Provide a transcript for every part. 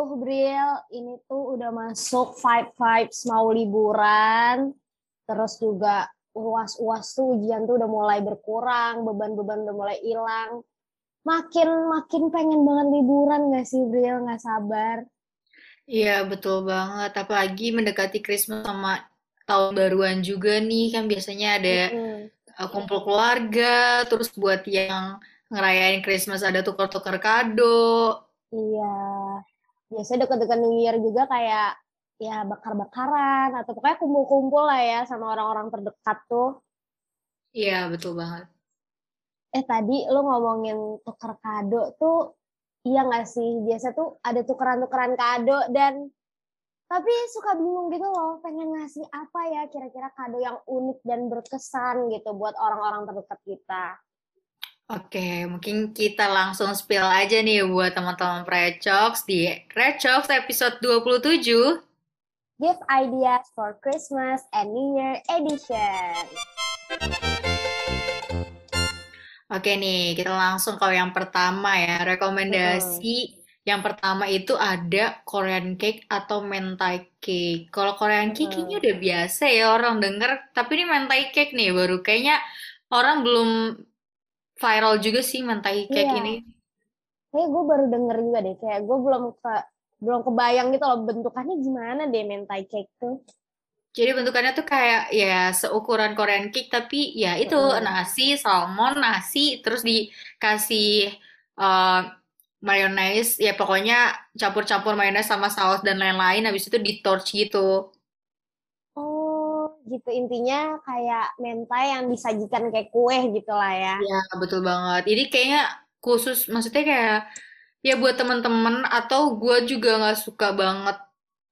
Duh, Bril, ini tuh udah masuk vibe-vibes mau liburan. Terus juga uas-uas tuh ujian tuh udah mulai berkurang, beban-beban udah mulai hilang. Makin makin pengen banget liburan gak sih, Bril? Gak sabar. Iya, betul banget. Apalagi mendekati Christmas sama tahun baruan juga nih. Kan biasanya ada Mm-mm. uh, kumpul keluarga, terus buat yang ngerayain Christmas ada tukar-tukar kado. Iya. Biasanya deket-deket New Year juga kayak ya bakar-bakaran atau pokoknya kumpul-kumpul lah ya sama orang-orang terdekat tuh. Iya, betul banget. Eh tadi lu ngomongin tuker kado tuh iya nggak sih? Biasa tuh ada tukeran-tukeran kado dan tapi suka bingung gitu loh, pengen ngasih apa ya kira-kira kado yang unik dan berkesan gitu buat orang-orang terdekat kita. Oke, mungkin kita langsung spill aja nih buat teman-teman Recox di Recox episode 27. Give ideas for Christmas and New Year edition. Oke nih, kita langsung ke yang pertama ya. Rekomendasi yang pertama itu ada Korean cake atau mentai cake. Kalau Korean cake kayaknya udah biasa ya orang denger, tapi ini mentai cake nih baru kayaknya orang belum viral juga sih mentai cake Iya. ini. Kayak gue baru denger juga deh, kayak gue belum ke belum kebayang gitu loh bentukannya gimana deh mentai cake tuh. Jadi bentukannya tuh kayak ya seukuran Korean cake tapi ya itu Mm. nasi, salmon, nasi terus dikasih eh mayones ya pokoknya campur-campur mayones sama saus dan lain-lain habis itu di torch gitu. Gitu intinya kayak mentai yang disajikan kayak kue gitu lah ya. Ya, betul banget. Ini kayaknya khusus maksudnya kayak ya buat temen-temen atau gue juga nggak suka banget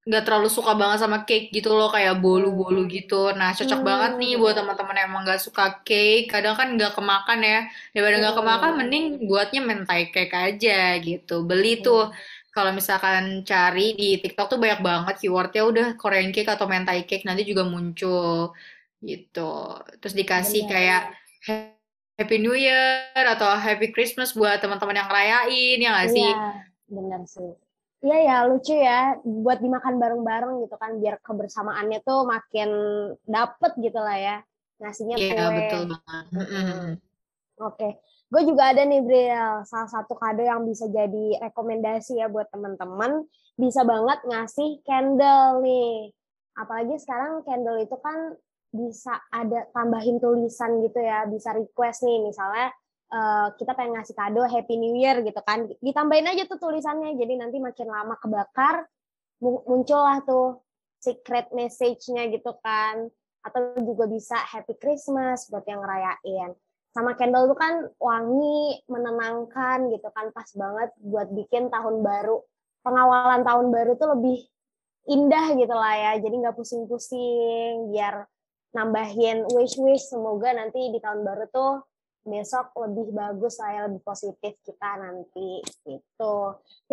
nggak terlalu suka banget sama cake gitu loh kayak bolu-bolu gitu. Nah cocok banget nih buat Hmm. teman-teman yang emang nggak suka cake. Kadang kan nggak kemakan ya. Daripada nggak kemakan, Hmm. mending buatnya mentai cake aja gitu. Beli tuh kalau misalkan cari di TikTok tuh banyak banget keywordnya udah Korean cake atau mentai cake nanti juga muncul gitu. Terus dikasih Bener. kayak Happy New Year atau Happy Christmas buat teman-teman yang ngerayain ya nggak sih? Iya, bener sih. Iya ya, lucu ya buat dimakan bareng-bareng gitu kan biar kebersamaannya tuh makin dapet gitu lah ya. Ngasihnya Iya, betul banget. Mm-mm. Oke, gue juga ada nih Bril, salah satu kado yang bisa jadi rekomendasi ya buat teman-teman, bisa banget ngasih candle nih. Apalagi sekarang candle itu kan bisa ada tambahin tulisan gitu ya, bisa request nih misalnya eh, kita pengen ngasih kado Happy New Year gitu kan, ditambahin aja tuh tulisannya, jadi nanti makin lama kebakar mu- muncullah tuh secret message-nya gitu kan, atau juga bisa Happy Christmas buat yang ngerayain sama candle tuh kan wangi, menenangkan gitu kan, pas banget buat bikin tahun baru. Pengawalan tahun baru tuh lebih indah gitu lah ya, jadi nggak pusing-pusing, biar nambahin wish-wish, semoga nanti di tahun baru tuh besok lebih bagus lah ya, lebih positif kita nanti gitu.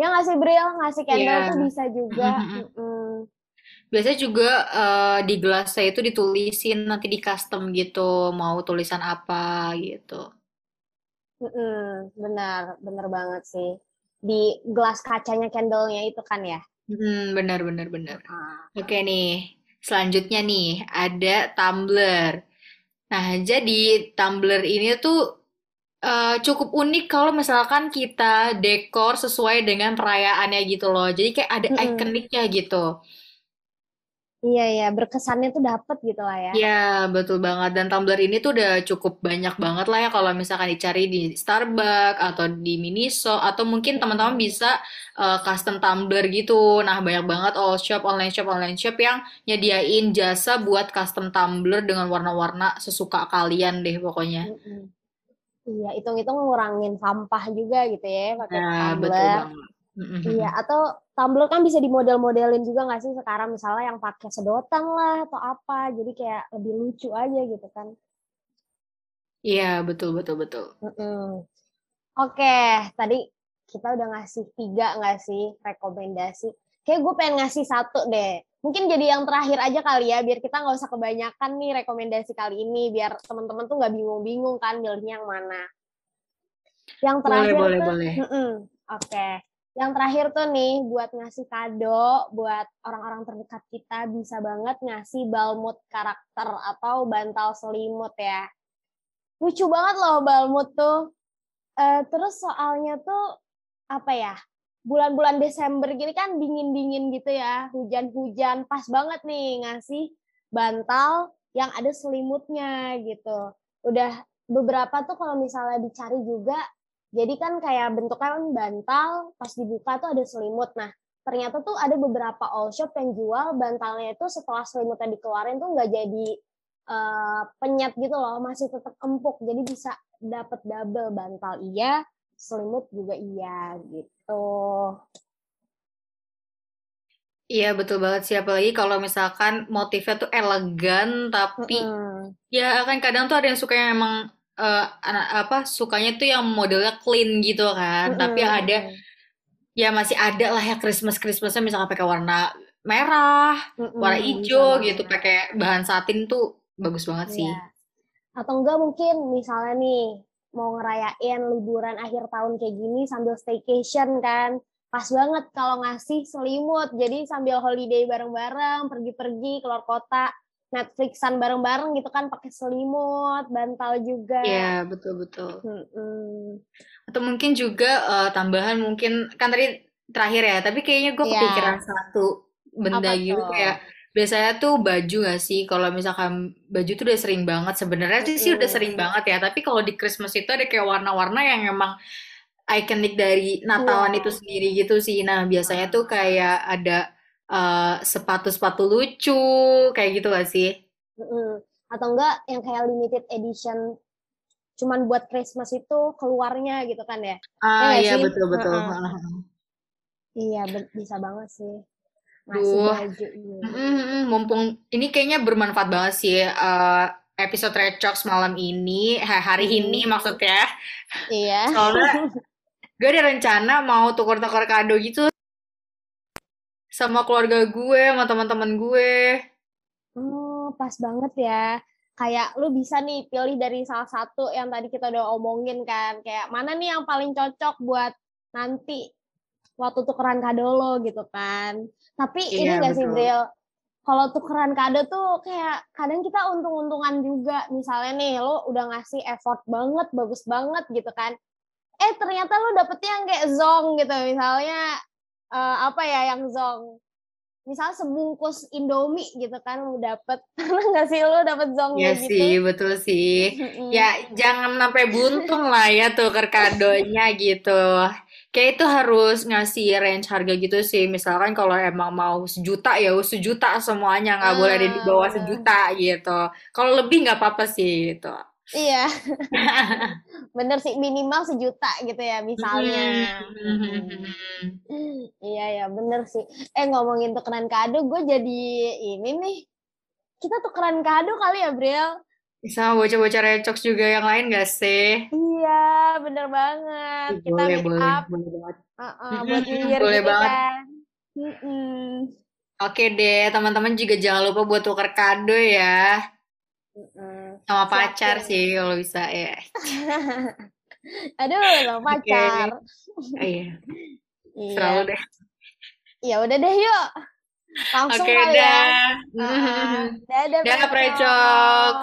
Ya nggak sih Bril, ngasih candle Iya. tuh bisa juga. Mm-mm. Mm-mm. Biasanya juga eh, di gelasnya itu ditulisin nanti di custom gitu, mau tulisan apa gitu. Mm-mm, benar, benar banget sih. Di gelas kacanya candle-nya itu kan ya. Hmm, benar, benar, benar. Ah. Oke nih, selanjutnya nih ada tumbler. Nah, jadi tumbler ini tuh eh, cukup unik kalau misalkan kita dekor sesuai dengan perayaannya gitu loh. Jadi kayak ada ikoniknya gitu. Iya ya, berkesannya tuh dapet gitu lah ya. Ya, betul banget. Dan tumbler ini tuh udah cukup banyak banget lah ya kalau misalkan dicari di Starbucks atau di Miniso atau mungkin teman-teman bisa eh, custom tumbler gitu. Nah, banyak banget all shop, online shop, online shop yang nyediain jasa buat custom tumbler dengan warna-warna sesuka kalian deh pokoknya. Iya, hitung-hitung ngurangin sampah juga gitu ya pakai Nah, betul tumbler. banget. Iya, atau tumbler kan bisa dimodel-modelin juga nggak sih sekarang misalnya yang pakai sedotan lah atau apa, jadi kayak lebih lucu aja gitu kan. Iya, betul, betul, betul. Mm-mm. Oke, tadi kita udah ngasih tiga nggak sih rekomendasi. Kayak gue pengen ngasih satu deh. Mungkin jadi yang terakhir aja kali ya, biar kita nggak usah kebanyakan nih rekomendasi kali ini, biar teman-teman tuh nggak bingung-bingung kan milihnya yang mana. Yang Boleh, terakhir boleh, tuh, boleh. Mm-mm. oke. Yang terakhir tuh nih buat ngasih kado buat orang-orang terdekat kita bisa banget ngasih balmut karakter atau bantal selimut ya. Lucu banget loh balmut tuh. Eh, terus soalnya tuh apa ya? Bulan-bulan Desember gini kan dingin-dingin gitu ya, hujan-hujan, pas banget nih ngasih bantal yang ada selimutnya gitu. Udah beberapa tuh kalau misalnya dicari juga, jadi kan kayak bentuknya kan bantal, pas dibuka tuh ada selimut. Nah, ternyata tuh ada beberapa all shop yang jual bantalnya itu setelah selimutnya dikeluarin tuh nggak jadi eh, penyet gitu loh, masih tetap empuk. Jadi bisa dapat double bantal iya, selimut juga iya gitu. Iya, betul banget sih. Apalagi kalau misalkan motifnya tuh elegan, tapi Mm-mm. ya kan kadang tuh ada yang suka yang emang eh, anak apa sukanya tuh yang modelnya clean gitu kan. Tapi Mm-mm. ada ya masih ada lah ya Christmas Christmasnya misalkan pakai warna merah, Mm-mm, warna bisa hijau gitu, pakai bahan satin tuh bagus banget sih. Iya. Atau enggak mungkin misalnya nih mau ngerayain liburan akhir tahun kayak gini sambil staycation kan. Pas banget kalau ngasih selimut. Jadi sambil holiday bareng-bareng, pergi-pergi keluar kota, Netflixan bareng-bareng gitu kan pakai selimut, bantal juga. Iya, betul-betul. Mm-mm. Atau mungkin juga eh, tambahan mungkin kan tadi terakhir ya, tapi kayaknya gue Iya. kepikiran satu benda Apa gitu tuh? kayak biasanya tuh baju gak sih? Kalau misalkan baju tuh udah sering banget sebenarnya sih sih udah sering banget ya, tapi kalau di Christmas itu ada kayak warna-warna yang emang ikonik dari Natalan Iya. itu sendiri gitu sih. Nah, biasanya tuh kayak ada eh, sepatu-sepatu lucu kayak gitu gak sih? Mm-mm. Atau enggak yang kayak limited edition cuman buat Christmas itu keluarnya gitu kan ya. Ah, nggak iya sih? betul-betul. Heeh. Iya, be- bisa banget sih. Duh. baju. Mm-mm, mumpung ini kayaknya bermanfaat banget sih eh, episode Recox malam ini, ha- hari ini maksudnya. Iya. Soalnya gue ada rencana mau tukar-tukar kado gitu sama keluarga gue, sama teman-teman gue. Oh, pas banget ya. Kayak lu bisa nih pilih dari salah satu yang tadi kita udah omongin kan. Kayak mana nih yang paling cocok buat nanti waktu tukeran kado lo gitu kan. Tapi ini Iya, gak sih. Bril? Kalau tukeran kado tuh kayak kadang kita untung-untungan juga. Misalnya nih, lo udah ngasih effort banget, bagus banget gitu kan. Eh, ternyata lo dapetnya yang kayak zong gitu. Misalnya, eh, apa ya yang zong? Misal sebungkus Indomie gitu kan lo dapet. Pernah nggak sih lo dapet zong Iya kayak gitu? sih, betul sih. Ya, jangan sampai buntung lah ya tuker kadonya gitu. Kayak itu harus ngasih range harga gitu sih. Misalkan kalau emang mau sejuta ya sejuta semuanya, nggak boleh ada di Ah, bawah bener. sejuta gitu. Kalau lebih nggak apa-apa sih gitu. Iya, bener sih minimal sejuta gitu ya misalnya. Mm-mm. Hmm. Iya ya bener sih. Eh ngomongin tukeran kado, gue jadi ini nih. Kita tukeran kado kali ya, Bril? Sama bocah-bocah recox juga yang lain gak sih? Iya, bener banget. Ih, Kita Boleh, meet boleh, up boleh banget. uh-uh, buat New Year Boleh gitu banget. kan. Mm-mm. Oke deh, teman-teman juga jangan lupa buat tuker kado ya. Mm-mm. Sama pacar Siapin. sih kalau bisa ya. Aduh, sama pacar. Oh, iya, Iya. selalu deh. Ya udah deh yuk. Langsung Oke ya. dah. Uh-uh. Dadah, Dadah, Precox. Precox.